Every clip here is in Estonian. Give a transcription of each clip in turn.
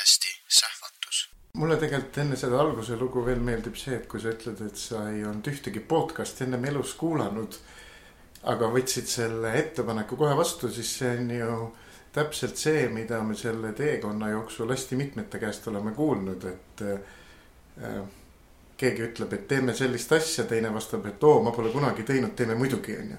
podcasti Sähvatus. mulle tegelikult enne seda alguse lugu veel meeldib see, et kui sa ütled, et sa ei olnud ühtegi podcast'i ennem elus kuulanud, aga võtsid selle ettepaneku kohe vastu, siis see on ju täpselt see, mida me selle teekonna jooksul hästi mitmete käest oleme kuulnud, et äh, keegi ütleb, et teeme sellist asja, teine vastab, et oo, ma pole kunagi teinud, teeme muidugi, onju.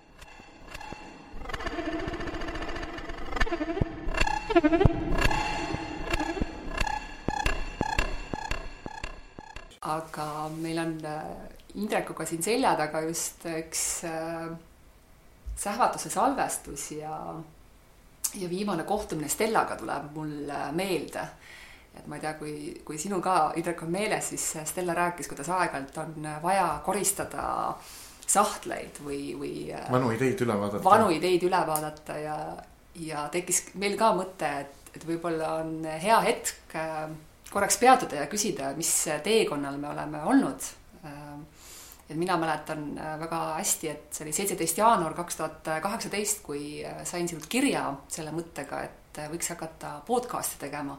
aga meil on äh, Indrekuga siin selja taga just üks äh, sähvatuse salvestus ja, ja viimane kohtumine Stellaga tuleb mul äh, meelde. et ma ei tea, kui, kui sinul ka, Indrek, on meeles, siis Stella rääkis, kuidas aeg-ajalt on vaja koristada sahtleid või, või vanu ideid üle vaadata. vanu ideid üle vaadata ja, ja tekkis meil ka mõte, et, et võib-olla on hea hetk korraks peatuda ja küsida, mis teekonnal me oleme olnud. et mina mäletan väga hästi, et see oli seitseteist jaanuar kaks tuhat kaheksateist, kui sain sinult kirja selle mõttega, et võiks hakata podcast'i tegema.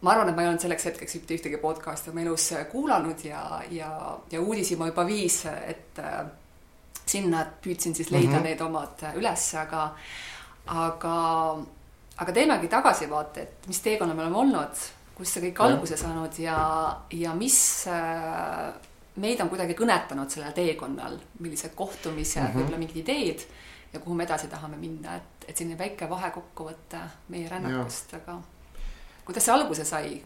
ma arvan, et ma ei olnud selleks hetkeks mitte ühtegi podcast'i oma elus kuulanud ja, ja, ja uudisi ma juba viis, et sinna püüdsin siis leida mm -hmm. need omad üles, aga, aga, aga teemegi tagasivaaate, et mis teekonnal me oleme olnud kust see kõik alguse saanud ja, ja mis äh, meid on kuidagi kõnetanud sellel teekonnal, millised kohtumised mm, -hmm. võib-olla mingid ideed ja kuhu me edasi tahame minna, et, et selline väike vahekokkuvõte meie rännakust, aga kuidas see alguse sai?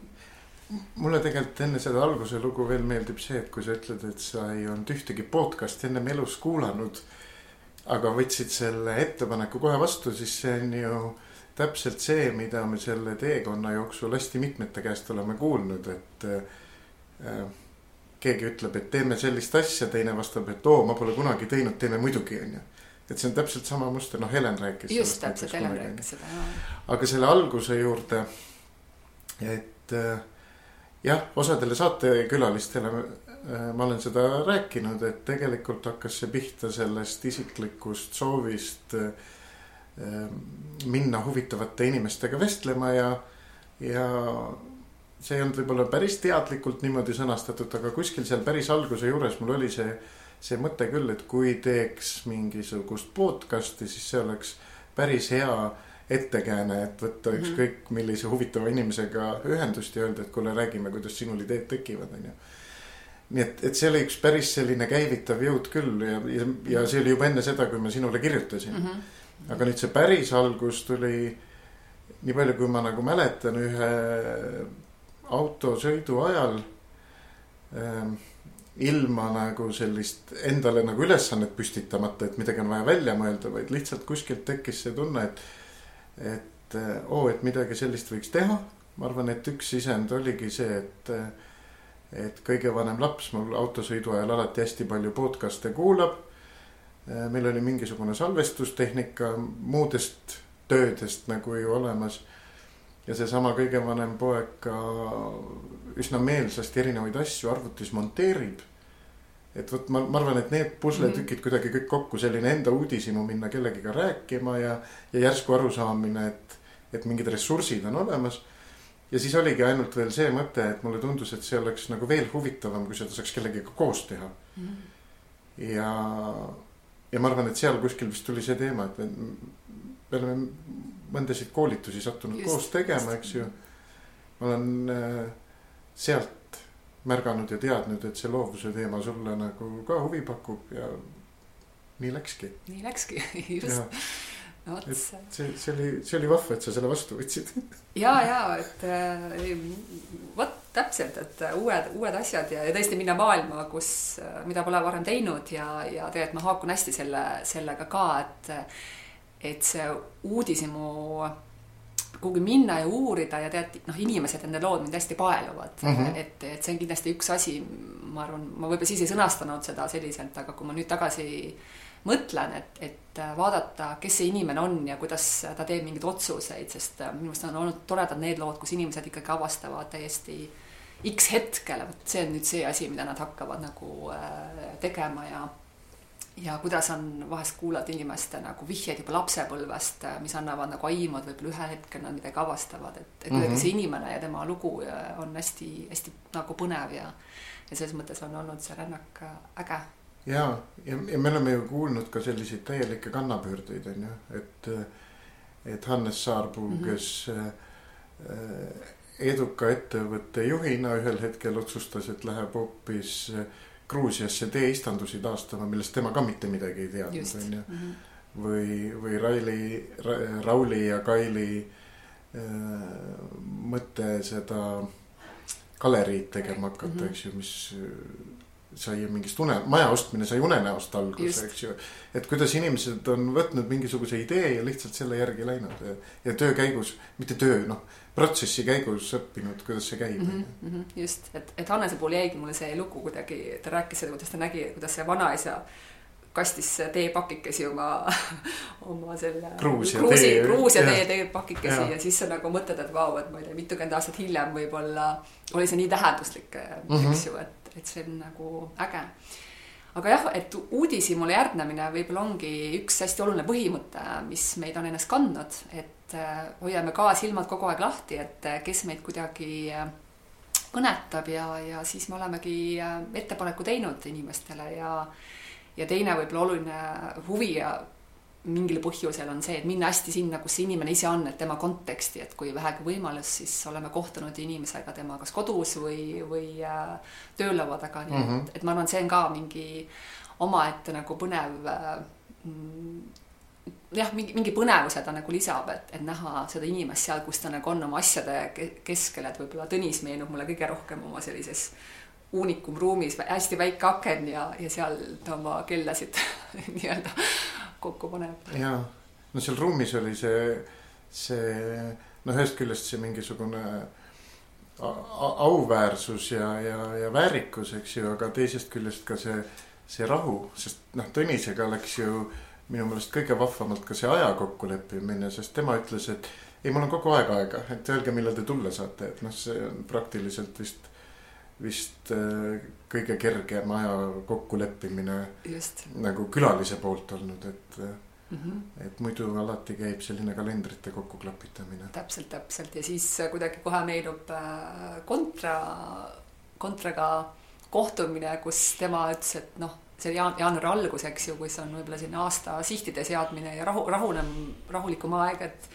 mulle tegelikult enne seda alguse lugu veel meeldib see, et kui sa ütled, et sa ei olnud ühtegi podcast'i ennem elus kuulanud, aga võtsid selle ettepaneku kohe vastu, siis see on ju täpselt see, mida me selle teekonna jooksul hästi mitmete käest oleme kuulnud, et äh, keegi ütleb, et teeme sellist asja, teine vastab, et oo, ma pole kunagi teinud, teeme muidugi, onju. et see on täpselt sama muster, noh, Helen rääkis. just täpselt, Helen rääkis seda, jah. aga selle alguse juurde, et äh, jah, osadele saatekülalistele ma olen seda rääkinud, et tegelikult hakkas see pihta sellest isiklikust soovist äh, Ehm, minna huvitavate inimestega vestlema ja, ja see ei olnud võib-olla päris teadlikult niimoodi sõnastatud, aga kuskil seal päris alguse juures mul oli see, see mõte küll, et kui teeks mingisugust podcast'i, siis see oleks päris hea ettekääne, et võtta -hmm. ükskõik millise huvitava inimesega ühendust ja öelda, et kuule, räägime, kuidas sinul ideed tekivad, onju. Nii et, et see oli üks päris selline käivitav jõud küll ja, ja, ja see oli juba enne seda, kui ma sinule kirjutasin mm. -hmm aga nüüd see päris algus tuli, nii palju kui ma nagu mäletan, ühe autosõidu ajal ähm, ilma nagu sellist endale nagu ülesannet püstitamata, et midagi on vaja välja mõelda, vaid lihtsalt kuskilt tekkis see tunne, et, et oo oh,, et midagi sellist võiks teha. ma arvan, et üks sisend oligi see, et, et kõige vanem laps mul autosõidu ajal alati hästi palju podcast'e kuulab Äh, meil oli mingisugune salvestustehnika muudest töödest nagu ju olemas. ja seesama kõige vanem poeg ka üsna meelsasti erinevaid asju arvutis monteerib. et vot ma, ma arvan, et need pusletükid mm -hmm. kuidagi kõik kokku, selline enda uudishimu minna kellegiga rääkima ja, ja järsku arusaamine, et, et mingid ressursid on olemas. Ja siis oligi ainult veel see mõte, et mulle tundus, et see oleks nagu veel huvitavam, kui seda saaks kellegiga koos teha mm. -hmm. ja ja ma arvan, et seal kuskil vist tuli see teema, et me oleme mõndasid koolitusi sattunud just, koos tegema, eks ju. ma olen äh, sealt märganud ja teadnud, et see loovuse teema sulle nagu ka huvi pakub ja nii läkski. nii läkski, just. No vot. see, see oli, see oli vahva, et sa selle vastu võtsid. ja, ja, et äh, vot täpselt, et uued, uued asjad ja, ja tõesti minna maailma, kus, mida pole varem teinud ja, ja tegelikult ma haakun hästi selle, sellega ka, et, et see uudishimu kuhugi minna ja uurida ja tead, noh, inimesed, nende lood mind hästi paeluvad mm. -hmm. et, et see on kindlasti üks asi, ma arvan, ma võib-olla siis ei sõnastanud seda selliselt, aga kui ma nüüd tagasi mõtlen, et, et vaadata, kes see inimene on ja kuidas ta teeb mingeid otsuseid, sest minu meelest on olnud toredad need lood, kus inimesed ikkagi avastavad täiesti X hetkel, vot see on nüüd see asi, mida nad hakkavad nagu äh, tegema ja ja kuidas on, vahest kuulad inimeste nagu vihjeid juba lapsepõlvest, mis annavad nagu aimu, et võib-olla ühel hetkel nad midagi avastavad, et, et kuidagi mm -hmm. see inimene ja tema lugu on hästi-hästi nagu põnev ja ja selles mõttes on olnud see rännak äge. ja, ja, ja me oleme ju kuulnud ka selliseid täielikke kannapöördeid on ju, et, et Hannes Saarpuu mm, -hmm. kes äh, eduka ettevõtte juhina ühel hetkel otsustas, et läheb hoopis äh, Gruusiasse teeistandusi taastama, millest tema ka mitte midagi ei teadnud, on ju. Mhm. või, või Raili Ra,, Rauli ja Kaili äh, mõte seda galeriid tegema hakata mm, -hmm. eks ju, mis sai mingist une, maja ostmine sai unenäost alguse, eks ju. et kuidas inimesed on võtnud mingisuguse idee ja lihtsalt selle järgi läinud ja, ja töö käigus, mitte töö, noh, protsessi käigus õppinud, kuidas see käib mm. -hmm, just, et, et Hannese puhul jäigi mulle see lugu kuidagi, ta rääkis seda, kuidas ta nägi, kuidas see vanaisa kastis teepakikesi oma, oma selle Gruusia Gruusi, tee, Gruusia tee teepakikesi ja. ja siis sa nagu mõtled, et vau, et ma ei tea, mitukümmend aastat hiljem võib-olla oli see nii tähenduslik mm, -hmm. eks ju, et et see on nagu äge. aga jah, et uudishimule järgnemine võib-olla ongi üks hästi oluline põhimõte, mis meid on ennast kandnud, et äh, hoiame ka silmad kogu aeg lahti, et äh, kes meid kuidagi äh, kõnetab ja, ja siis me olemegi ettepaneku teinud inimestele ja ja teine võib-olla oluline huvi ja mingil põhjusel on see, et minna hästi sinna, kus see inimene ise on, et tema konteksti, et kui vähegi võimalus, siis oleme kohtunud inimesega tema kas kodus või, või äh, töölaua taga, nii mm -hmm. et, et ma arvan, see on ka mingi omaette nagu põnev äh, jah, mingi, mingi põnevuse ta nagu lisab, et, et näha seda inimest seal, kus ta nagu on oma asjade keskel, et võib-olla Tõnis meenub mulle kõige rohkem oma sellises uunikum ruumis, hästi väike aken ja, ja seal ta oma kellasid nii-öelda kokku paneb. ja, no seal ruumis oli see, see noh, ühest küljest see mingisugune auväärsus ja, ja, ja väärikus, eks ju, aga teisest küljest ka see, see rahu, sest noh, Tõnisega läks ju minu meelest kõige vahvamalt ka see aja kokkuleppimine, sest tema ütles, et ei, mul on kogu aeg aega, et öelge, millal te tulla saate, et noh, see on praktiliselt vist vist äh, kõige kergem aja kokkuleppimine nagu külalise poolt olnud, et mm. -hmm. et muidu alati käib selline kalendrite kokkuklapitamine. täpselt, täpselt ja siis kuidagi kohe meenub äh, kontra, kontraga kohtumine, kus tema ütles, et noh, see oli jaan-, jaanuari algus, eks ju, kus on võib-olla selline aasta sihtide seadmine ja rahu, rahunem, rahulikum aeg, et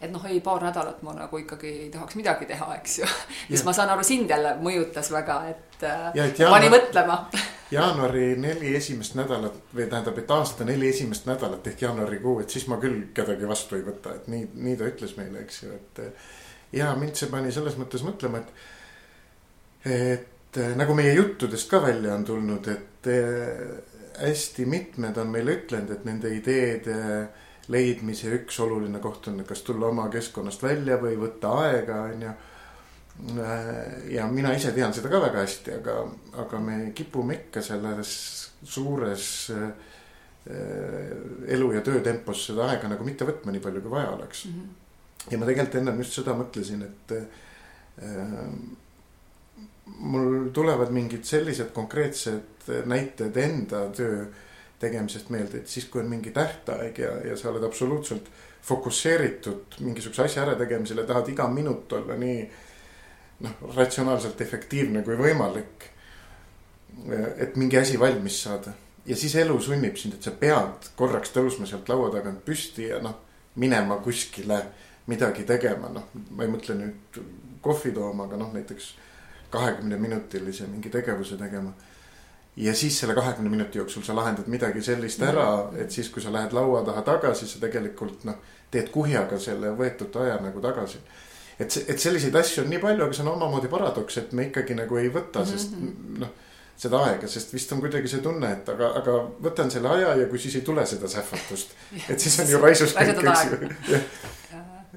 et noh, ei paar nädalat ma nagu ikkagi ei tahaks midagi teha, eks ju. mis ma saan aru, sind jälle mõjutas väga, et äh, ja, et jaanuar, pani mõtlema jaanuari neli esimest nädalat või tähendab, et aasta neli esimest nädalat ehk jaanuarikuu, et siis ma küll kedagi vastu ei võta, et nii, nii ta ütles meile, eks ju, et. ja mind see pani selles mõttes mõtlema, et, et nagu meie juttudest ka välja on tulnud, et hästi mitmed on meile ütlenud, et nende ideede leidmise üks oluline koht on, kas tulla oma keskkonnast välja või võtta aega, on ju. ja mina ise tean seda ka väga hästi, aga, aga me kipume ikka selles suures äh, elu ja töötempos seda aega nagu mitte võtma nii palju, kui vaja oleks mm. -hmm. ja ma tegelikult ennem just seda mõtlesin, et äh, mul tulevad mingid sellised konkreetsed näited enda töö tegemisest meelde, et siis, kui on mingi tähtaeg ja, ja sa oled absoluutselt fokusseeritud mingisuguse asja ärategemisele, tahad iga minut olla nii noh, ratsionaalselt efektiivne kui võimalik. et mingi asi valmis saada ja siis elu sunnib sind, et sa pead korraks tõusma sealt laua tagant püsti ja noh, minema kuskile midagi tegema, noh, ma ei mõtle nüüd kohvi tooma, aga noh, näiteks kahekümne minutilise mingi tegevuse tegema ja siis selle kahekümne minuti jooksul sa lahendad midagi sellist ära, et siis, kui sa lähed laua taha tagasi, sa tegelikult noh, teed kuhjaga selle võetud aja nagu tagasi et, et selliseid asju on nii palju, aga see on omamoodi paradoks, et me ikkagi nagu ei võta, sest mm -hmm. noh seda aega, sest vist on kuidagi see tunne, et aga, aga võtan selle aja ja kui siis ei tule seda sähvatust, et siis on ju raisus kõik, eks ju.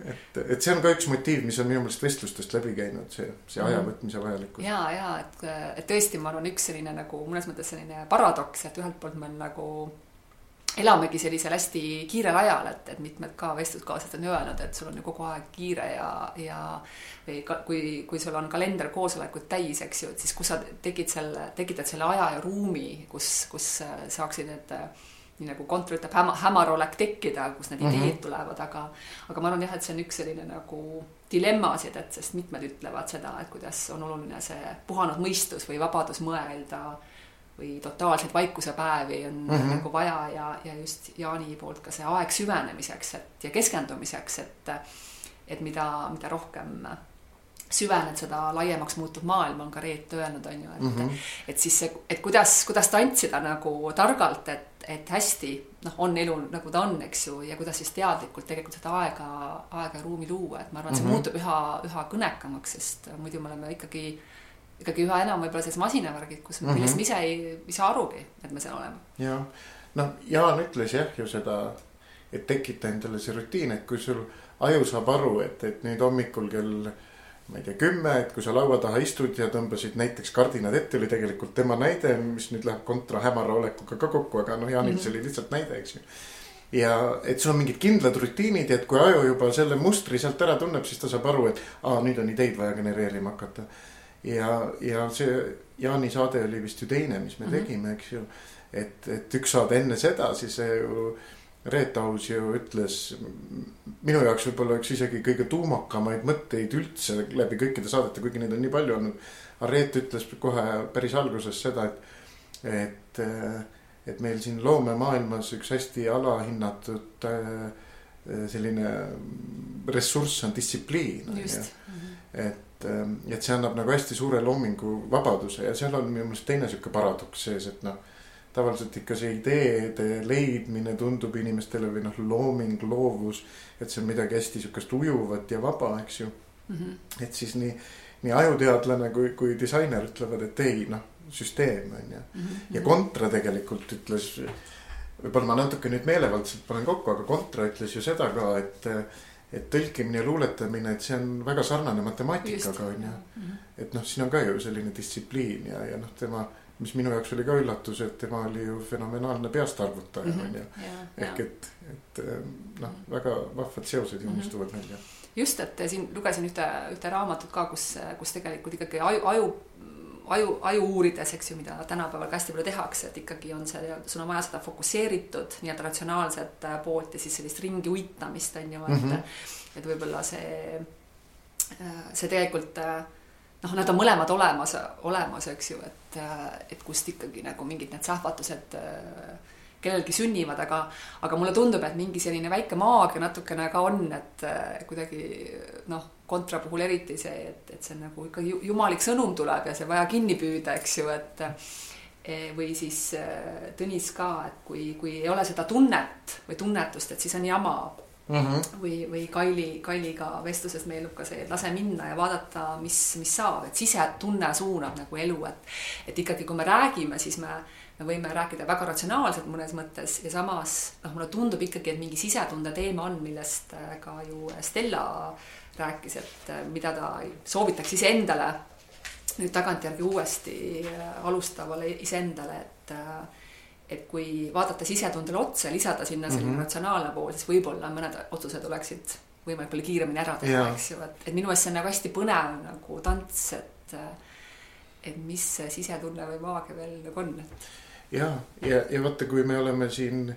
Et, et see on ka üks motiiv, mis on minu meelest vestlustest läbi käinud, see, see aja mhm. võtmise vajalikkus. ja, ja et, et tõesti, ma arvan, üks selline nagu mõnes mõttes selline paradoks, et ühelt poolt me nagu elamegi sellisel hästi kiirel ajal, et, et mitmed ka vestluskaaslased on öelnud, et sul on ju kogu aeg kiire ja, ja või ka, kui, kui sul on kalender koosolekud täis, eks ju, et siis kus sa tekid selle, tekitad selle aja ja ruumi, kus, kus saaksid need nii nagu kontor ütleb, häma, hämarolek tekkida, kus need mm -hmm. ideed tulevad, aga aga ma arvan jah, et see on üks selline nagu dilemmasid, et sest mitmed ütlevad seda, et kuidas on oluline see puhanud mõistus või vabadus mõelda või totaalseid vaikusepäevi on mm -hmm. nagu vaja ja, ja just Jaani poolt ka see aeg süvenemiseks, et ja keskendumiseks, et et mida, mida rohkem süvened, seda laiemaks muutub maailm, on ka Reet öelnud, on ju, et mm, -hmm. et siis see, et kuidas, kuidas tantsida nagu targalt, et, et hästi noh, on elu nagu ta on, eks ju, ja kuidas siis teadlikult tegelikult seda aega, aega ja ruumi luua, et ma arvan, et see mm -hmm. muutub üha, üha kõnekamaks, sest muidu me oleme ikkagi ikkagi üha enam võib-olla selles masinavärgid, kus mm, -hmm. millest me ise ei, ei saa arugi, et me seal oleme. jah, noh, Jaan ütles jah ju seda, et tekita endale see rutiin, et kui sul aju saab aru, et, et nüüd hommikul kell ma ei tea, kümme, et kui sa laua taha istud ja tõmbasid näiteks kardinad ette, oli tegelikult tema näide, mis nüüd läheb kontra hämara olekuga ka kokku, aga noh, Jaanil mm -hmm. see oli lihtsalt näide, eks ju. ja et sul on mingid kindlad rutiinid ja et kui aju juba selle mustri sealt ära tunneb, siis ta saab aru, et aa, nüüd on ideid vaja genereerima hakata ja, ja see Jaani saade oli vist ju teine, mis me mm -hmm. tegime, eks ju. et, et üks saade enne seda, siis ju Reet Aus ju ütles minu jaoks võib-olla üks isegi kõige tuumakamaid mõtteid üldse läbi kõikide saadete, kuigi neid on nii palju olnud. aga Reet ütles kohe päris alguses seda, et, et, et meil siin loomemaailmas üks hästi alahinnatud selline ressurss on distsipliin. et et, ähm, et see annab nagu hästi suure loomingu vabaduse ja seal on minu meelest teine sihuke paradoks sees, et noh. Tavaliselt ikka see ideede leidmine tundub inimestele või noh, looming, loovus, et see on midagi hästi sihukest ujuvat ja vaba, eks ju mm. -hmm. et siis nii, nii ajuteadlane kui, kui disainer ütlevad, et ei noh, süsteem on ju. -hmm. ja Kontra tegelikult ütles, võib-olla ma natuke nüüd meelevaldselt panen kokku, aga Kontra ütles ju seda ka, et et tõlkimine ja luuletamine, et see on väga sarnane matemaatikaga on ju. Mhm. et noh, siin on ka ju selline distsipliin ja, ja noh, tema, mis minu jaoks oli ka üllatus, et tema oli ju fenomenaalne peast arvutaja mhm. on ju. ehk et, et noh, väga vahvad seosed joonistuvad mm -hmm. välja. just, et siin lugesin ühte, ühte raamatut ka, kus, kus tegelikult ikkagi aju, aju aju, aju uurides, eks ju, mida tänapäeval ka hästi palju tehakse, et ikkagi on see, sul on vaja seda fokusseeritud nii-öelda ratsionaalset äh, poolt ja siis sellist ringi uitamist on ju, et mm, -hmm. et võib-olla see, äh, see tegelikult äh, noh, nad on mõlemad olemas, olemas, eks ju, et, et kust ikkagi nagu mingid need sähvatused kellelgi sünnivad, aga, aga mulle tundub, et mingi selline väike maagia natukene ka on, et kuidagi noh kontra puhul eriti see, et, et see on nagu ikka jumalik sõnum tuleb ja see vaja kinni püüda, eks ju, et e, või siis e, Tõnis ka, et kui, kui ei ole seda tunnet või tunnetust, et siis on jama mm. -hmm. või, või Kaili, Kailiga vestluses meenub ka see, et lase minna ja vaadata, mis, mis saab, et sisetunne suunab nagu elu, et et ikkagi, kui me räägime, siis me me võime rääkida väga ratsionaalselt mõnes mõttes ja samas noh, mulle tundub ikkagi, et mingi sisetunde teema on, millest ka ju Stella rääkis, et äh, mida ta soovitaks iseendale nüüd tagantjärgi uuesti äh, alustavale iseendale, et äh, et kui vaadata sisetundele otsa ja lisada sinna selline mm -hmm. ratsionaalne pool, siis võib-olla mõned otsused oleksid võimalik palju kiiremini ära teha, eks ju, et, et minu meelest see on nagu hästi põnev nagu tants, et et mis see sisetunne või maagia veel nagu on. ja, ja, ja vaata, kui me oleme siin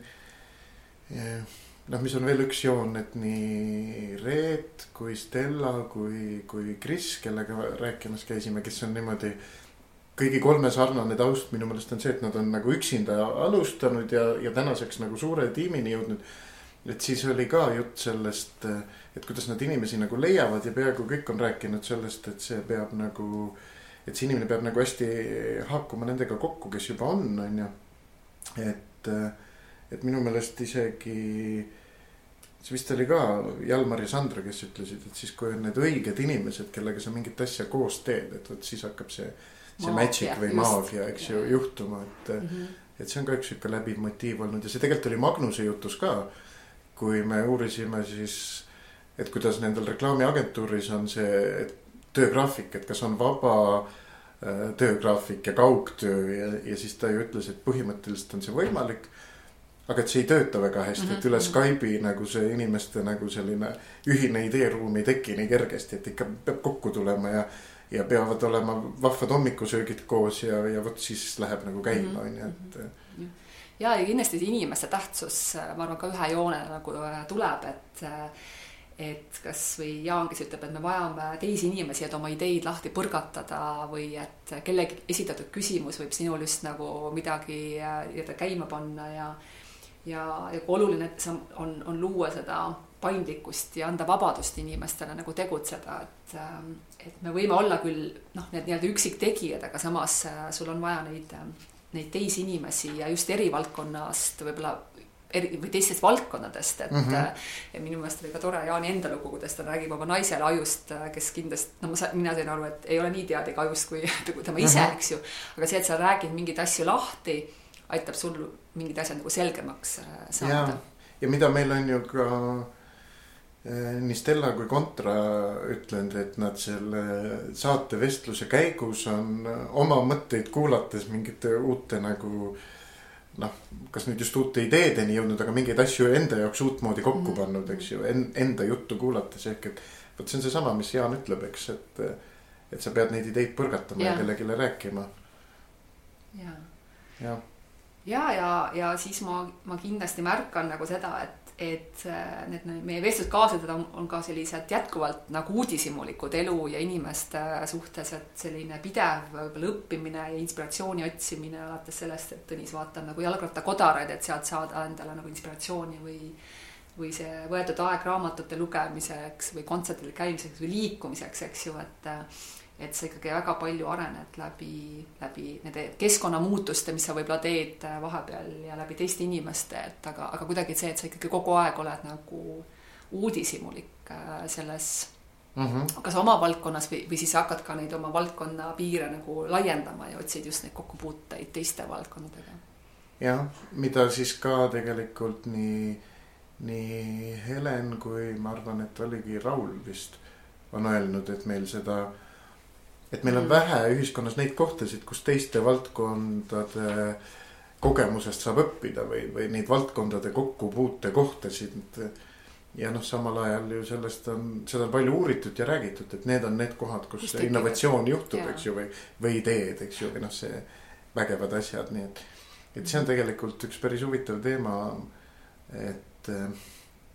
noh, mis on veel üks joon, et nii Reet kui Stella kui, kui Kris, kellega rääkimas käisime, kes on niimoodi. Kõigi kolme sarnane taust minu meelest on see, et nad on nagu üksinda alustanud ja, ja tänaseks nagu suure tiimini jõudnud. et siis oli ka jutt sellest, et kuidas nad inimesi nagu leiavad ja peaaegu kõik on rääkinud sellest, et see peab nagu et see inimene peab nagu hästi haakuma nendega kokku, kes juba on, on ju. et, et minu meelest isegi see vist oli ka Jalmar ja Sandra, kes ütlesid, et siis kui on need õiged inimesed, kellega sa mingit asja koos teed, et vot siis hakkab see, see maagia, magic või maagia, eks ju, juhtuma, et mm. -hmm. et see on ka üks sihuke läbiv motiiv olnud ja see tegelikult oli Magnuse jutus ka. kui me uurisime siis, et kuidas nendel reklaamiagentuuris on see töögraafik, et kas on vaba äh, töögraafik ja kaugtöö ja, ja siis ta ju ütles, et põhimõtteliselt on see võimalik aga et see ei tööta väga hästi mm, -hmm. et üle mhm. Skype'i nagu see inimeste nagu selline ühine ideeruum ei teki nii kergesti, et ikka peab kokku tulema ja. Ja peavad olema vahvad hommikusöögid koos ja, ja vot siis läheb nagu käima, mhm. on ju, et. Mhm. ja, ja kindlasti see inimeste tähtsus, ma arvan, ka ühe joone nagu äh, tuleb, et äh, et kasvõi Jaan, kes ütleb, et me vajame teisi inimesi, et oma ideid lahti põrgatada või et kellegi esitatud küsimus võib sinul just nagu midagi äh, nii-öelda käima panna ja ja, ja kui oluline see on, on luua seda paindlikkust ja anda vabadust inimestele nagu tegutseda, et, ähm, et me võime olla küll noh, need nii-öelda üksiktegijad, aga samas äh, sul on vaja neid, neid teisi inimesi ja just eri valdkonnast võib-olla eri või teistest valdkondadest, et mm -hmm. ja minu meelest oli ka tore Jaani enda lugu, kuidas ta räägib oma naisele ajust, äh, kes kindlasti, no ma sain, mina sain aru, et ei ole nii teadlik ajust kui tema ise mm, -hmm. eks ju. aga see, et sa räägid mingeid asju lahti aitab sul mingid asjad nagu selgemaks saada. ja mida meil on ju ka nii Stella kui Kontra ütlenud, et nad selle saate vestluse käigus on äh, oma mõtteid kuulates mingite uute nagu noh, kas nüüd just uute ideedeni jõudnud, aga mingeid asju enda jaoks uutmoodi kokku mm. pannud, eks ju, enda juttu kuulates ehk et. vot see on seesama, mis Jaan ütleb, eks, et, et sa pead neid ideid põrgatama ja, ja kellelegi rääkima. ja, ja ja, ja, ja siis ma, ma kindlasti märkan nagu seda, et, et äh, need meie vestluskaaslased on, on ka sellised jätkuvalt nagu uudishimulikud elu ja inimeste suhtes, et selline pidev võib-olla õppimine ja inspiratsiooni otsimine alates sellest, et Tõnis vaatab nagu jalgrattakodaraid, et sealt saada endale nagu inspiratsiooni või või see võetud aeg raamatute lugemiseks või kontsertidel käimiseks või liikumiseks, eks ju, et et sa ikkagi väga palju arened läbi, läbi nende keskkonnamuutuste, mis sa võib-olla teed äh, vahepeal ja läbi teiste inimeste, et aga, aga kuidagi see, et sa ikkagi kogu aeg oled nagu uudishimulik äh, selles mm -hmm. kas oma valdkonnas või, või siis hakkad ka neid oma valdkonna piire nagu laiendama ja otsid just neid kokkupuuteid teiste valdkondadega. jah, mida siis ka tegelikult nii, nii Helen kui ma arvan, et oligi Raul vist on öelnud, et meil seda et meil on mm. vähe ühiskonnas neid kohtasid, kus teiste valdkondade kogemusest saab õppida või, või neid valdkondade kokkupuute kohtasid. ja noh, samal ajal ju sellest on, seda on palju uuritud ja räägitud, et need on need kohad, kus Just innovatsioon juhtub, eks ju, või, või ideed, eks ju, või noh, see vägevad asjad, nii et. et see on tegelikult üks päris huvitav teema, et eh,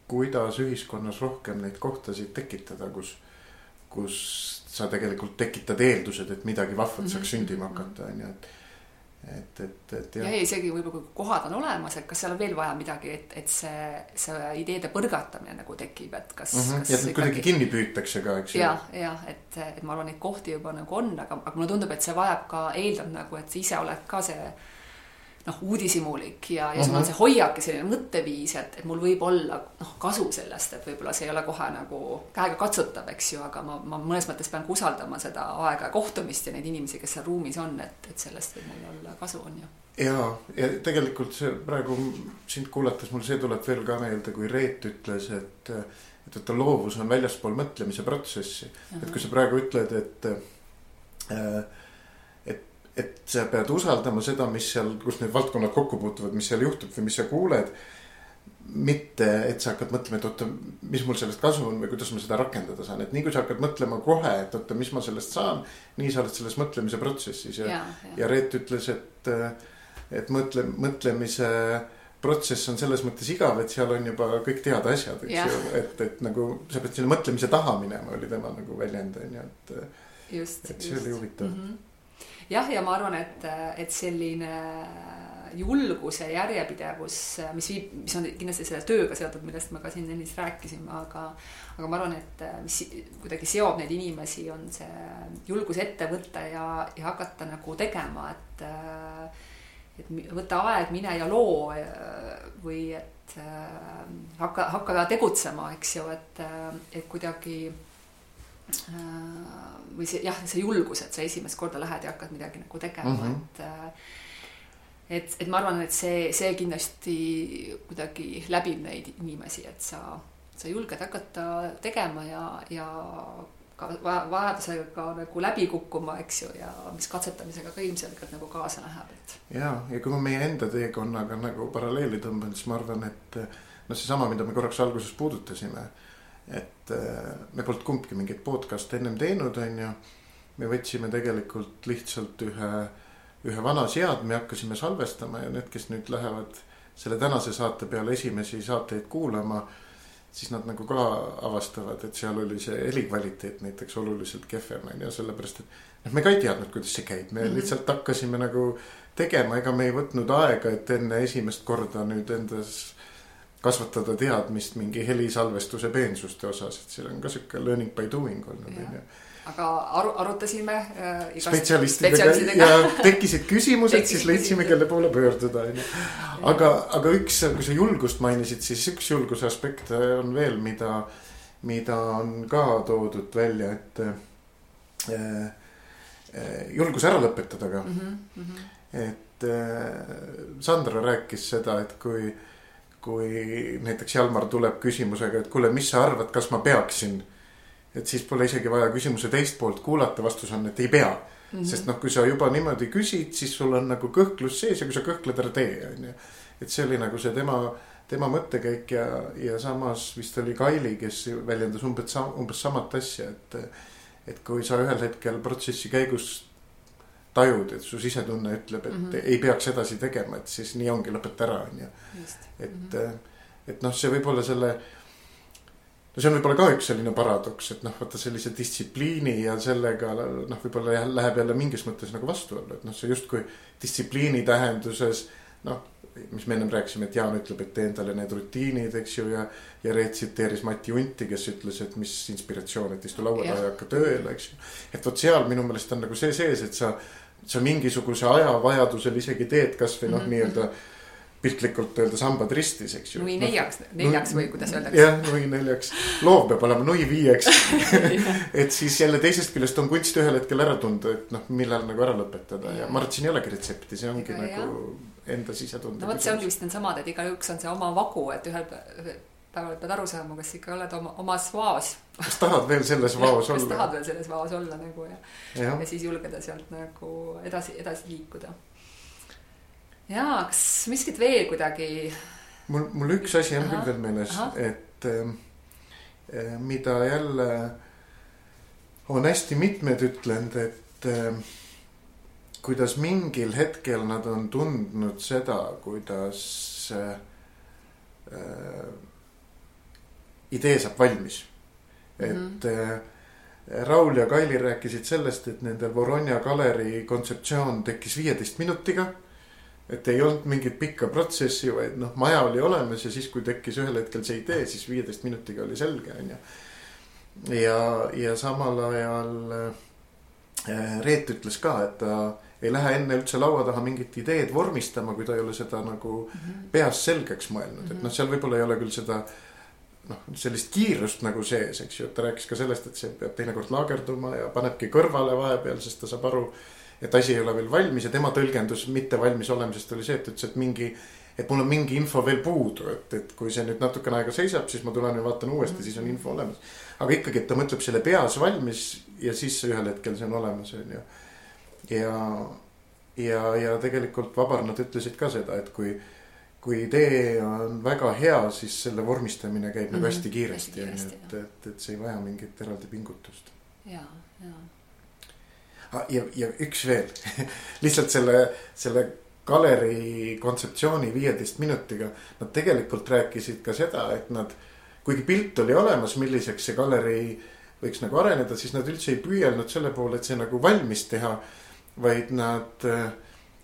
kuidas ühiskonnas rohkem neid kohtasid tekitada, kus, kus sa tegelikult tekitad eeldused, et midagi vahvat saaks mm -hmm. sündima hakata, on ju, et. et, et, et jah. ja isegi võib-olla kui kohad on olemas, et kas seal on veel vaja midagi, et, et see, see ideede põrgatamine nagu tekib, et kas mm. -hmm. ja kuidagi kinni püütakse ka, eks ju. jah, jah, et, et ma arvan, neid kohti juba nagu on, aga, aga mulle tundub, et see vajab ka, eeldab nagu, et sa ise oled ka see noh, uudishimulik ja, ja sul on mhm. see hoiak ja selline mõtteviis, et, et mul võib olla noh, kasu sellest, et võib-olla see ei ole kohe nagu käega katsutav, eks ju, aga ma, ma mõnes mõttes pean ka usaldama seda aega ja kohtumist ja neid inimesi, kes seal ruumis on, et, et sellest võib mul olla kasu, on ju. ja, ja tegelikult see praegu sind kuulates mul see tuleb veel ka meelde, kui Reet ütles, et, et vaata loovus on väljaspool mõtlemise protsessi. et kui sa praegu ütled, et äh, et sa pead usaldama seda, mis seal, kus need valdkonnad kokku puutuvad, mis seal juhtub või mis sa kuuled. mitte, et sa hakkad mõtlema, et oota, mis mul sellest kasu on või kuidas ma seda rakendada saan, et nii kui sa hakkad mõtlema kohe, et oota, mis ma sellest saan. nii sa oled selles mõtlemise protsessis ja, ja, ja. ja Reet ütles, et, et mõtle, mõtlemise protsess on selles mõttes igav, et seal on juba kõik teada asjad, eks ju, et, et nagu sa pead sinna mõtlemise taha minema, oli tema nagu väljend on ju, et. just, et see just. oli huvitav mm. -hmm jah, ja ma arvan, et, et selline julgus ja järjepidevus, mis viib, mis on kindlasti selle tööga seotud, millest me ka siin ennist rääkisime, aga aga ma arvan, et mis kuidagi seob neid inimesi, on see julgus ette võtta ja, ja hakata nagu tegema, et et võta aeg, mine ja loo või et hakka, hakka tegutsema, eks ju, et, et kuidagi Äh, või see jah, see julgus, et sa esimest korda lähed ja hakkad midagi nagu tegema mm, -hmm. et äh, et, et ma arvan, et see, see kindlasti kuidagi läbib neid inimesi, et sa, sa julged hakata tegema ja, ja ka vajadusega ka nagu läbi kukkuma, eks ju, ja mis katsetamisega ka ilmselgelt nagu kaasa läheb, et. ja, ja kui ma meie enda teekonnaga nagu paralleeli tõmban, siis ma arvan, et noh, seesama, mida me korraks alguses puudutasime et äh, me polnud kumbki mingeid podcast'e ennem teinud, on ju. me võtsime tegelikult lihtsalt ühe, ühe vana seadme, hakkasime salvestama ja need, kes nüüd lähevad selle tänase saate peale esimesi saateid kuulama. siis nad nagu ka avastavad, et seal oli see helikvaliteet näiteks oluliselt kehvem on ju, sellepärast et. noh, me ka ei teadnud, kuidas see käib, me mm -hmm. lihtsalt hakkasime nagu tegema, ega me ei võtnud aega, et enne esimest korda nüüd endas kasvatada teadmist mingi helisalvestuse peensuste osas, et seal on ka sihuke learning by doing olnud onju aga aru, arutasime äh,. spetsialistidega ja tekkisid küsimused, siis leidsime, kelle poole pöörduda, onju. aga, aga üks, kui sa julgust mainisid, siis üks julguse aspekt on veel, mida, mida on ka toodud välja, et äh, äh, julgus ära lõpetada ka mm. -hmm. et äh, Sandra rääkis seda, et kui äh, kui näiteks Jalmar tuleb küsimusega, et kuule, mis sa arvad, kas ma peaksin. et siis pole isegi vaja küsimuse teist poolt kuulata, vastus on, et ei pea mm. -hmm. sest noh, kui sa juba niimoodi küsid, siis sul on nagu kõhklus sees ja kui sa kõhkled, ära tee, on ju. et see oli nagu see tema, tema mõttekäik ja, ja samas vist oli Kaili, kes väljendas umbes, umbes samat asja, et. et kui sa ühel hetkel protsessi käigus tajud, et su sisetunne ütleb, et mm -hmm. ei peaks edasi tegema, et siis nii ongi, lõpeta ära, on ju. et mm, -hmm. et noh, see võib olla selle. no see on võib-olla ka üks selline paradoks, et noh, vaata sellise distsipliini ja sellega noh, võib-olla jah, läheb jälle mingis mõttes nagu vastuollu, et noh, see justkui distsipliini tähenduses noh mis me ennem rääkisime, et Jaan ütleb, et tee endale need rutiinid, eks ju, ja. ja Reet tsiteeris Mati Unti, kes ütles, et mis inspiratsioon, et istu laua taha ja hakka tööle, eks ju. et vot seal minu meelest on nagu see sees, et sa sa mingisuguse aja vajadusel isegi teed kasvõi noh mm -hmm., nii-öelda piltlikult öelda sambad ristis, eks ju. nui noh, neljaks neljaks või kuidas öeldakse. jah, nui neljaks, loov peab olema nui viieks et siis jälle teisest küljest on kunst ühel hetkel ära tunda, et noh, millal nagu ära lõpetada ja ma arvan, et siin ei olegi retsepti, see ongi Ega, nagu jah. enda sisetunde. no vot, see ongi vist needsamad, et igaüks on see oma vagu, et ühel päeval pead aru saama, kas ikka oled oma, omas vaos. kas tahad veel selles vaos olla? kas tahad veel selles vaos olla nagu ja, ja., ja siis julgeda sealt nagu edasi, edasi liikuda. Ja, kas miskit veel kuidagi? mul, mul üks asi on küll veel meeles, et äh, mida jälle on hästi mitmed ütlenud, et äh, kuidas mingil hetkel nad on tundnud seda, kuidas äh, idee saab valmis. et mm -hmm. Raul ja Kaili rääkisid sellest, et nende Voronja galeri kontseptsioon tekkis viieteist minutiga. Et ei olnud mingit pikka protsessi, vaid noh, maja oli olemas ja siis, kui tekkis ühel hetkel see idee, siis viieteist minutiga oli selge, on ju. ja, ja samal ajal äh, Reet ütles ka, et ta ei lähe enne üldse laua taha mingit ideed vormistama, kui ta ei ole seda nagu mm -hmm. peas selgeks mõelnud, et noh, seal võib-olla ei ole küll seda noh, sellist kiirust nagu sees, eks ju, et ta rääkis ka sellest, et see peab teinekord laagerduma ja panebki kõrvale vahepeal, sest ta saab aru. Et asi ei ole veel valmis ja tema tõlgendus mitte valmis olemisest oli see, et ütles, et mingi. et mul on mingi info veel puudu, et, et kui see nüüd natukene aega seisab, siis ma tulen ja vaatan uuesti, siis on info olemas. aga ikkagi, et ta mõtleb selle peas valmis ja siis ühel hetkel see on olemas, on ju. ja, ja, ja tegelikult vabarnad ütlesid ka seda, et kui kui idee on väga hea, siis selle vormistamine käib mm -hmm. nagu mhm. hästi kiiresti, on ju, et, et, et see ei vaja mingit eraldi pingutust. ja, ja. Ah, ja, ja üks veel lihtsalt selle, selle galeri kontseptsiooni viieteist minutiga. Nad tegelikult rääkisid ka seda, et nad, kuigi pilt oli olemas, milliseks see galeri võiks nagu areneda, siis nad üldse ei püüelnud selle poole, et see nagu valmis teha. vaid nad äh,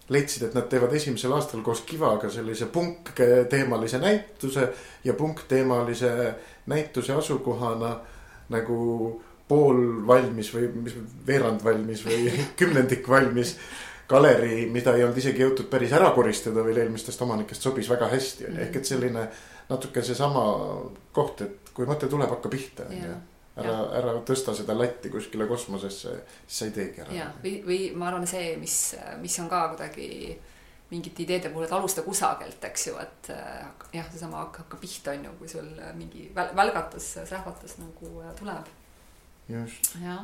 leidsid, et nad teevad esimesel aastal koos Kivaga sellise punkteemalise näituse ja punkteemalise näituse asukohana nagu poolvalmis või mis veerand valmis või kümnendik valmis galerii, mida ei olnud isegi jõutud päris ära koristada veel eelmistest omanikest, sobis väga hästi onju, ehk et selline natuke seesama koht, et kui mõte tuleb, hakka pihta onju ära, ära tõsta seda latti kuskile kosmosesse, siis sa ei teegi ära. ja, või, või ma arvan, see, mis, mis on ka kuidagi mingite ideede puhul, et alusta kusagilt, eks ju, et jah, seesama hakka, hakka pihta, on ju, kui sul mingi väl, välgatus, sähvatus nagu tuleb. Jah.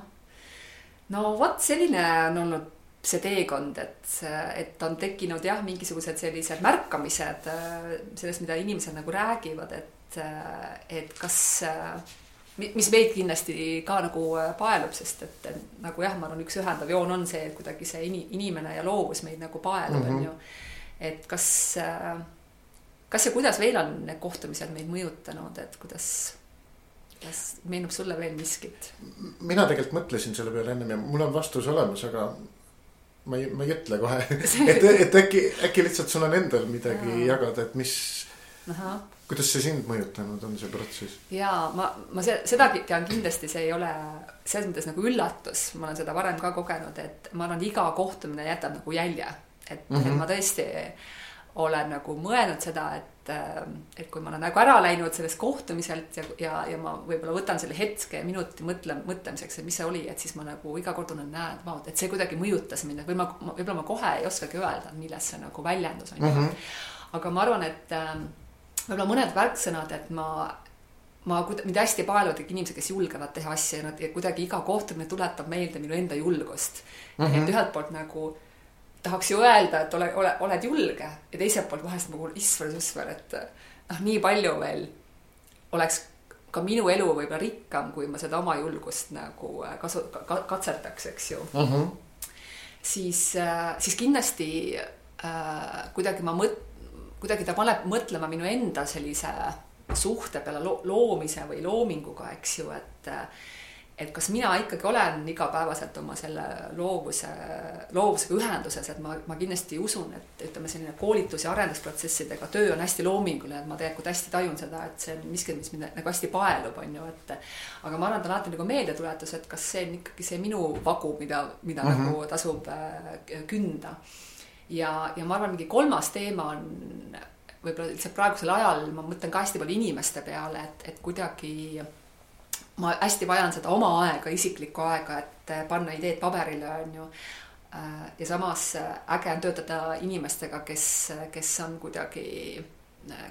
no vot, selline on olnud see teekond, et, et on tekkinud jah, mingisugused sellised märkamised sellest, mida inimesed nagu räägivad, et, et kas mis meid kindlasti ka nagu äh, paelub, sest et nagu jah, ma arvan, üks ühendav joon on see, et kuidagi see ini, inimene ja loovus meid nagu paelub, on mhm. ju. et kas, äh, kas ja kuidas veel on need kohtumised meid mõjutanud, et kuidas, kas meenub sulle veel miskit? mina tegelikult mõtlesin selle peale ennem ja mul on vastus olemas, aga ma ei, ma ei ütle kohe et, et äkki, äkki lihtsalt sul on endal midagi jagada, et mis kuidas see sind mõjutanud on, see protsess? jaa, ma, ma seda tean kindlasti, see ei ole selles mõttes nagu üllatus, ma olen seda varem ka kogenud, et ma arvan, iga kohtumine jätab nagu jälje. et mm, -hmm. et ma tõesti olen nagu mõelnud seda, et, et kui ma olen nagu ära läinud sellest kohtumiselt ja, ja, ja ma võib-olla võtan selle hetke, minuti mõtle, mõtlemiseks, et mis see oli, et siis ma nagu iga kord tunnen, näed, vaat, et see kuidagi mõjutas mind, või ma, võib-olla ma kohe ei oskagi öelda, milles see nagu väljendus, on ju. Mhm. aga ma arvan, et võib-olla mõned märksõnad, et ma, ma, mind hästi paeluvad kõik inimesed, kes julgevad teha asju ja nad ja kuidagi iga kohtumine tuletab meelde minu enda julgust mm. -hmm. et ühelt poolt nagu tahaks ju öelda, et ole, ole, oled julge ja teiselt poolt vahest nagu issand, issand, et noh, nii palju veel oleks ka minu elu võib-olla rikkam, kui ma seda oma julgust nagu äh, kasu- ka,, katsetaks, eks ju mm. -hmm. siis, äh, siis kindlasti äh, kuidagi ma mõt-, kuidagi ta paneb mõtlema minu enda sellise suhte peale lo loomise või loominguga, eks ju, et et kas mina ikkagi olen igapäevaselt oma selle loovuse, loovusega ühenduses, et ma, ma kindlasti usun, et ütleme, selline koolitus- ja arendusprotsessidega töö on hästi loominguline, et ma tegelikult hästi tajun seda, et see on miski, mis mind nagu hästi paelub, on ju, et aga ma arvan, ta on alati nagu meeldetuletus, et kas see on ikkagi see minu vagu, mida, mida mm -hmm. nagu tasub äh, künda ja, ja ma arvan, mingi kolmas teema on võib-olla lihtsalt praegusel ajal ma mõtlen ka hästi palju inimeste peale, et, et kuidagi ma hästi vajan seda oma aega, isiklikku aega, et panna ideed paberile, on ju. ja samas äge on töötada inimestega, kes, kes on kuidagi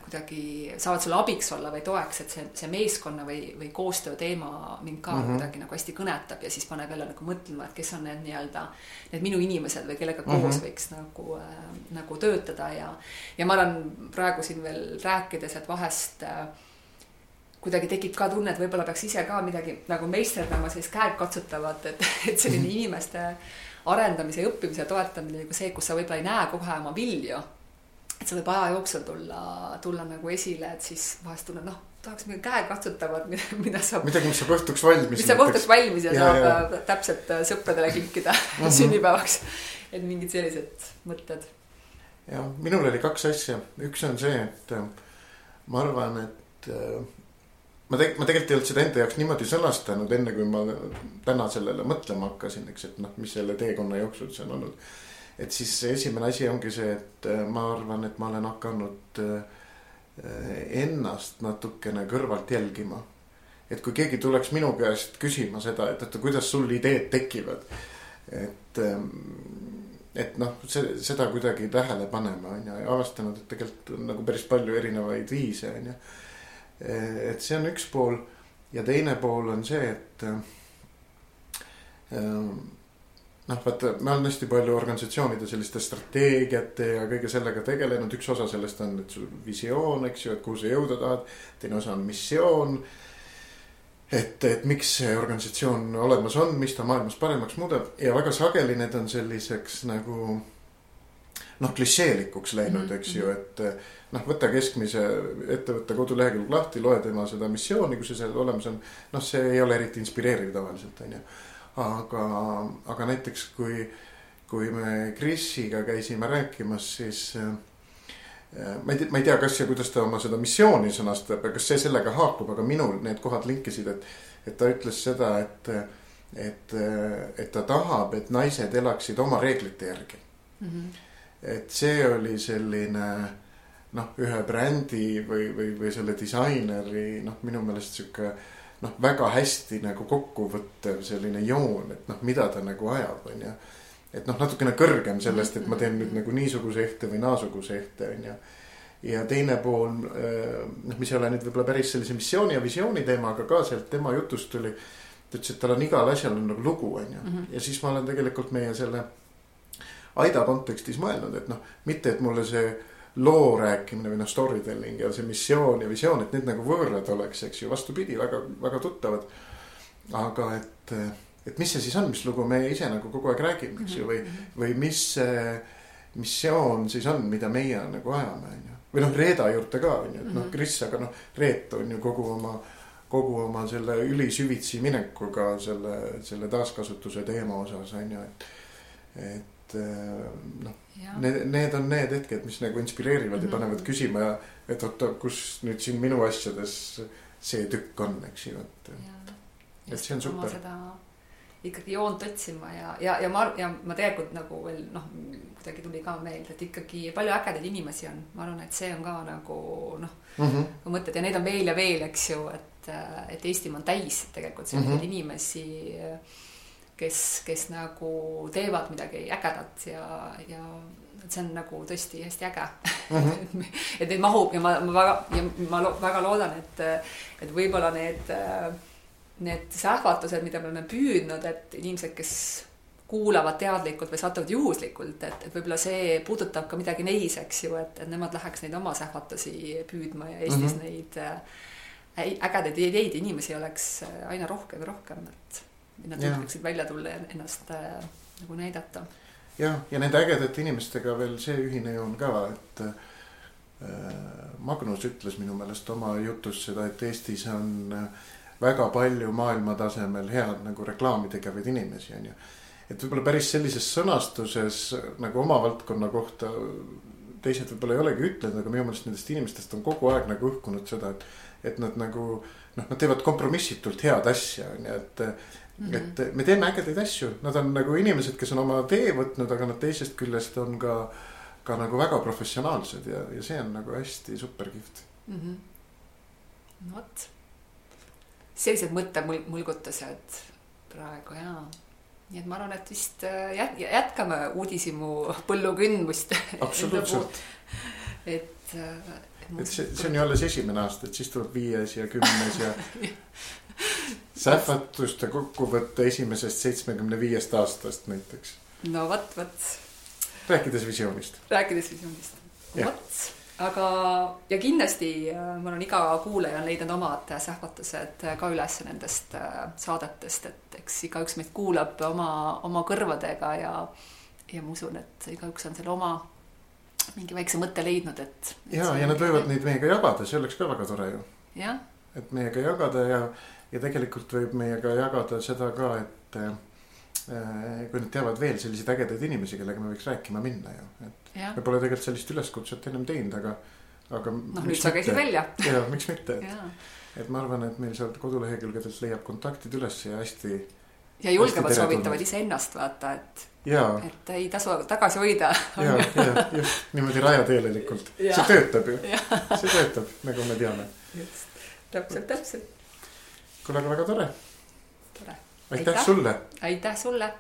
kuidagi saavad sulle abiks olla või toeks, et see, see meeskonna või, või koostöö teema mind ka mm -hmm. kuidagi nagu hästi kõnetab ja siis paneb jälle nagu mõtlema, et kes on need nii-öelda need minu inimesed või kellega koos mm -hmm. võiks nagu äh,, nagu töötada ja ja ma arvan praegu siin veel rääkides, et vahest äh, kuidagi tekib ka tunne, et võib-olla peaks ise ka midagi nagu meisterdama, sellist käegkatsutavat, et, et selline -hmm. inimeste arendamise ja õppimise toetamine nagu see, kus sa võib-olla ei näe kohe oma vilju et see võib aja jooksul tulla, tulla nagu esile, et siis vahest tunned, noh, tahaks midagi käekatsutavat, mida, mida saab. midagi, mis saab õhtuks valmis. mis saab õhtuks valmis ja, ja saab ja. Äh, täpselt äh, sõpradele kinkida mm -hmm. sünnipäevaks. et mingid sellised mõtted. ja minul oli kaks asja, üks on see, et äh, ma arvan, et ma teg-, ma tegelikult ei olnud seda enda jaoks niimoodi sõnastanud, enne kui ma täna sellele mõtlema hakkasin, eks, et noh, mis selle teekonna jooksul see on olnud et siis esimene asi ongi see, et äh, ma arvan, et ma olen hakanud äh, ennast natukene kõrvalt jälgima. et kui keegi tuleks minu käest küsima seda, et oota, kuidas sul ideed tekivad. et, ähm, et noh, see, seda kuidagi tähele panema on ju ja avastanud, et tegelikult on nagu päris palju erinevaid viise on ju. Et see on üks pool ja teine pool on see, et ähm, noh, vaata, ma olen hästi palju organisatsioonide selliste strateegiate ja kõige sellega tegelenud, üks osa sellest on, et sul visioon, eks ju, et kuhu sa jõuda tahad. teine osa on missioon. et, et miks see organisatsioon olemas on, mis ta maailmas paremaks muudab ja väga sageli need on selliseks nagu noh, klišeelikuks läinud mm, -hmm. eks ju, et noh, võta keskmise ettevõtte kodulehekülg lahti, loe tema seda missiooni, kui see seal olemas on. noh, see ei ole eriti inspireeriv tavaliselt, on ju aga, aga näiteks kui, kui me Krisiga käisime rääkimas, siis äh, ma ei tea, ma ei tea, kas ja kuidas ta oma seda missiooni sõnastab ja kas see sellega haakub, aga minul need kohad linkisid, et, et ta ütles seda, et, et, et ta tahab, et naised elaksid oma reeglite järgi mm. -hmm. Et see oli selline noh, ühe brändi või, või, või selle disaineri noh, minu meelest sihuke noh, väga hästi nagu kokkuvõttev selline joon, et noh, mida ta nagu ajab, on ju et noh, natukene kõrgem sellest, et ma teen nüüd nagu niisuguse ehte või naasuguse ehte, on ju. ja teine pool, äh, noh, mis ei ole nüüd võib-olla päris sellise missiooni ja visiooni teema, aga ka sealt tema jutust tuli. ta ütles, et tal on igal asjal on nagu lugu, on ju, mhm. ja siis ma olen tegelikult meie selle Aida kontekstis mõelnud, et noh, mitte, et mulle see loo rääkimine või noh, story telling ja see missioon ja visioon, et need nagu võõrad oleks, eks ju, vastupidi, väga, väga tuttavad. aga et et mis see siis on, mis lugu me ise nagu kogu aeg räägime, eks ju, või, mhm. või mis see missioon siis on, mida meie nagu ajame, on ju. või noh, Reeda juurde ka on ju, et noh, mhm. Kris, aga noh, Reet on ju kogu oma, kogu oma selle ülisüvitsi minekuga selle, selle taaskasutuse teema osas on ju, et, et äh, noh. Need, need on need hetked, mis nagu inspireerivad mm -hmm. ja mhm. panevad küsima et oota, kus nüüd siin minu asjades see tükk on, eks ju, et. et see on super ikkagi joont otsima ja, ja, ja ma, ja ma tegelikult nagu veel noh, kuidagi tuli ka meelde, et ikkagi palju ägedaid inimesi on, ma arvan, et see on ka nagu noh mm -hmm., mõtted ja neid on veel ja veel, eks ju, et, et Eestimaa on täis tegelikult selliseid mm -hmm. inimesi, kes, kes nagu teevad midagi ägedat ja, ja et see on nagu tõesti hästi äge mm. -hmm. et neid mahub ja ma, ma väga ja ma lo, väga loodan, et, et võib-olla need need sähvatused, mida me oleme püüdnud, et inimesed, kes kuulavad teadlikult või satuvad juhuslikult, et, et võib-olla see puudutab ka midagi neis, eks ju, et, et nemad läheks neid oma sähvatusi püüdma ja Eestis mm -hmm. neid äh, ägedaid ideid inimesi oleks aina rohkem ja rohkem, et nad julgeksid välja tulla ja ennast äh, nagu näidata. jah, ja nende ägedate inimestega veel see ühine joon ka, et äh, Magnus ütles minu meelest oma jutus seda, et Eestis on äh, väga palju maailma tasemel head nagu reklaami tegevaid inimesi, on ju. et võib-olla päris sellises sõnastuses nagu oma valdkonna kohta teised võib-olla ei olegi ütlenud, aga minu meelest nendest inimestest on kogu aeg nagu õhkunud seda, et, et nad nagu noh, nad teevad kompromissitult head asja, on ju, et mm. -hmm. et me teeme ägedaid asju, nad on nagu inimesed, kes on oma tee võtnud, aga nad teisest küljest on ka, ka nagu väga professionaalsed ja, ja see on nagu hästi super kihvt mm. -hmm. vot sellised mõttemulgutused praegu jaa. nii et ma arvan, et vist äh, jät-, jätkame uudishimu põllu kündmist. absoluutselt et, äh, et. et see, see on ju alles esimene aasta, et siis tuleb viies ja kümnes ja sähvatuste kokkuvõte esimesest seitsmekümne viiest aastast näiteks. no vot, vot. rääkides visioonist. rääkides visioonist, vot aga, ja kindlasti äh, ma olen iga kuulaja on leidnud omad sähvatused ka üles nendest äh, saadetest, et eks igaüks meid kuulab oma, oma kõrvadega ja, ja ma usun, et igaüks on selle oma mingi väikse mõtte leidnud, et, et. ja, ja nad võivad neid meiega jagada, see oleks ka väga tore ju. et meiega jagada ja, ja tegelikult võib meiega jagada seda ka, et äh, kui nad teavad veel selliseid ägedaid inimesi, kellega me võiks rääkima minna ju, et me pole tegelikult sellist üleskutset ennem teinud, aga, aga. noh, nüüd sa käisid välja. ja miks mitte, et, et ma arvan, et meil sealt kodulehekülgedelt leiab kontaktid üles ja hästi. ja julgemad soovitavad iseennast vaata, et. et ei tasu tagasi hoida. ja, ja just niimoodi rajateelelikult, see töötab ju, see töötab, nagu me teame. just, täpselt, täpselt. Kuule, aga väga tore. tore. aitäh sulle. aitäh sulle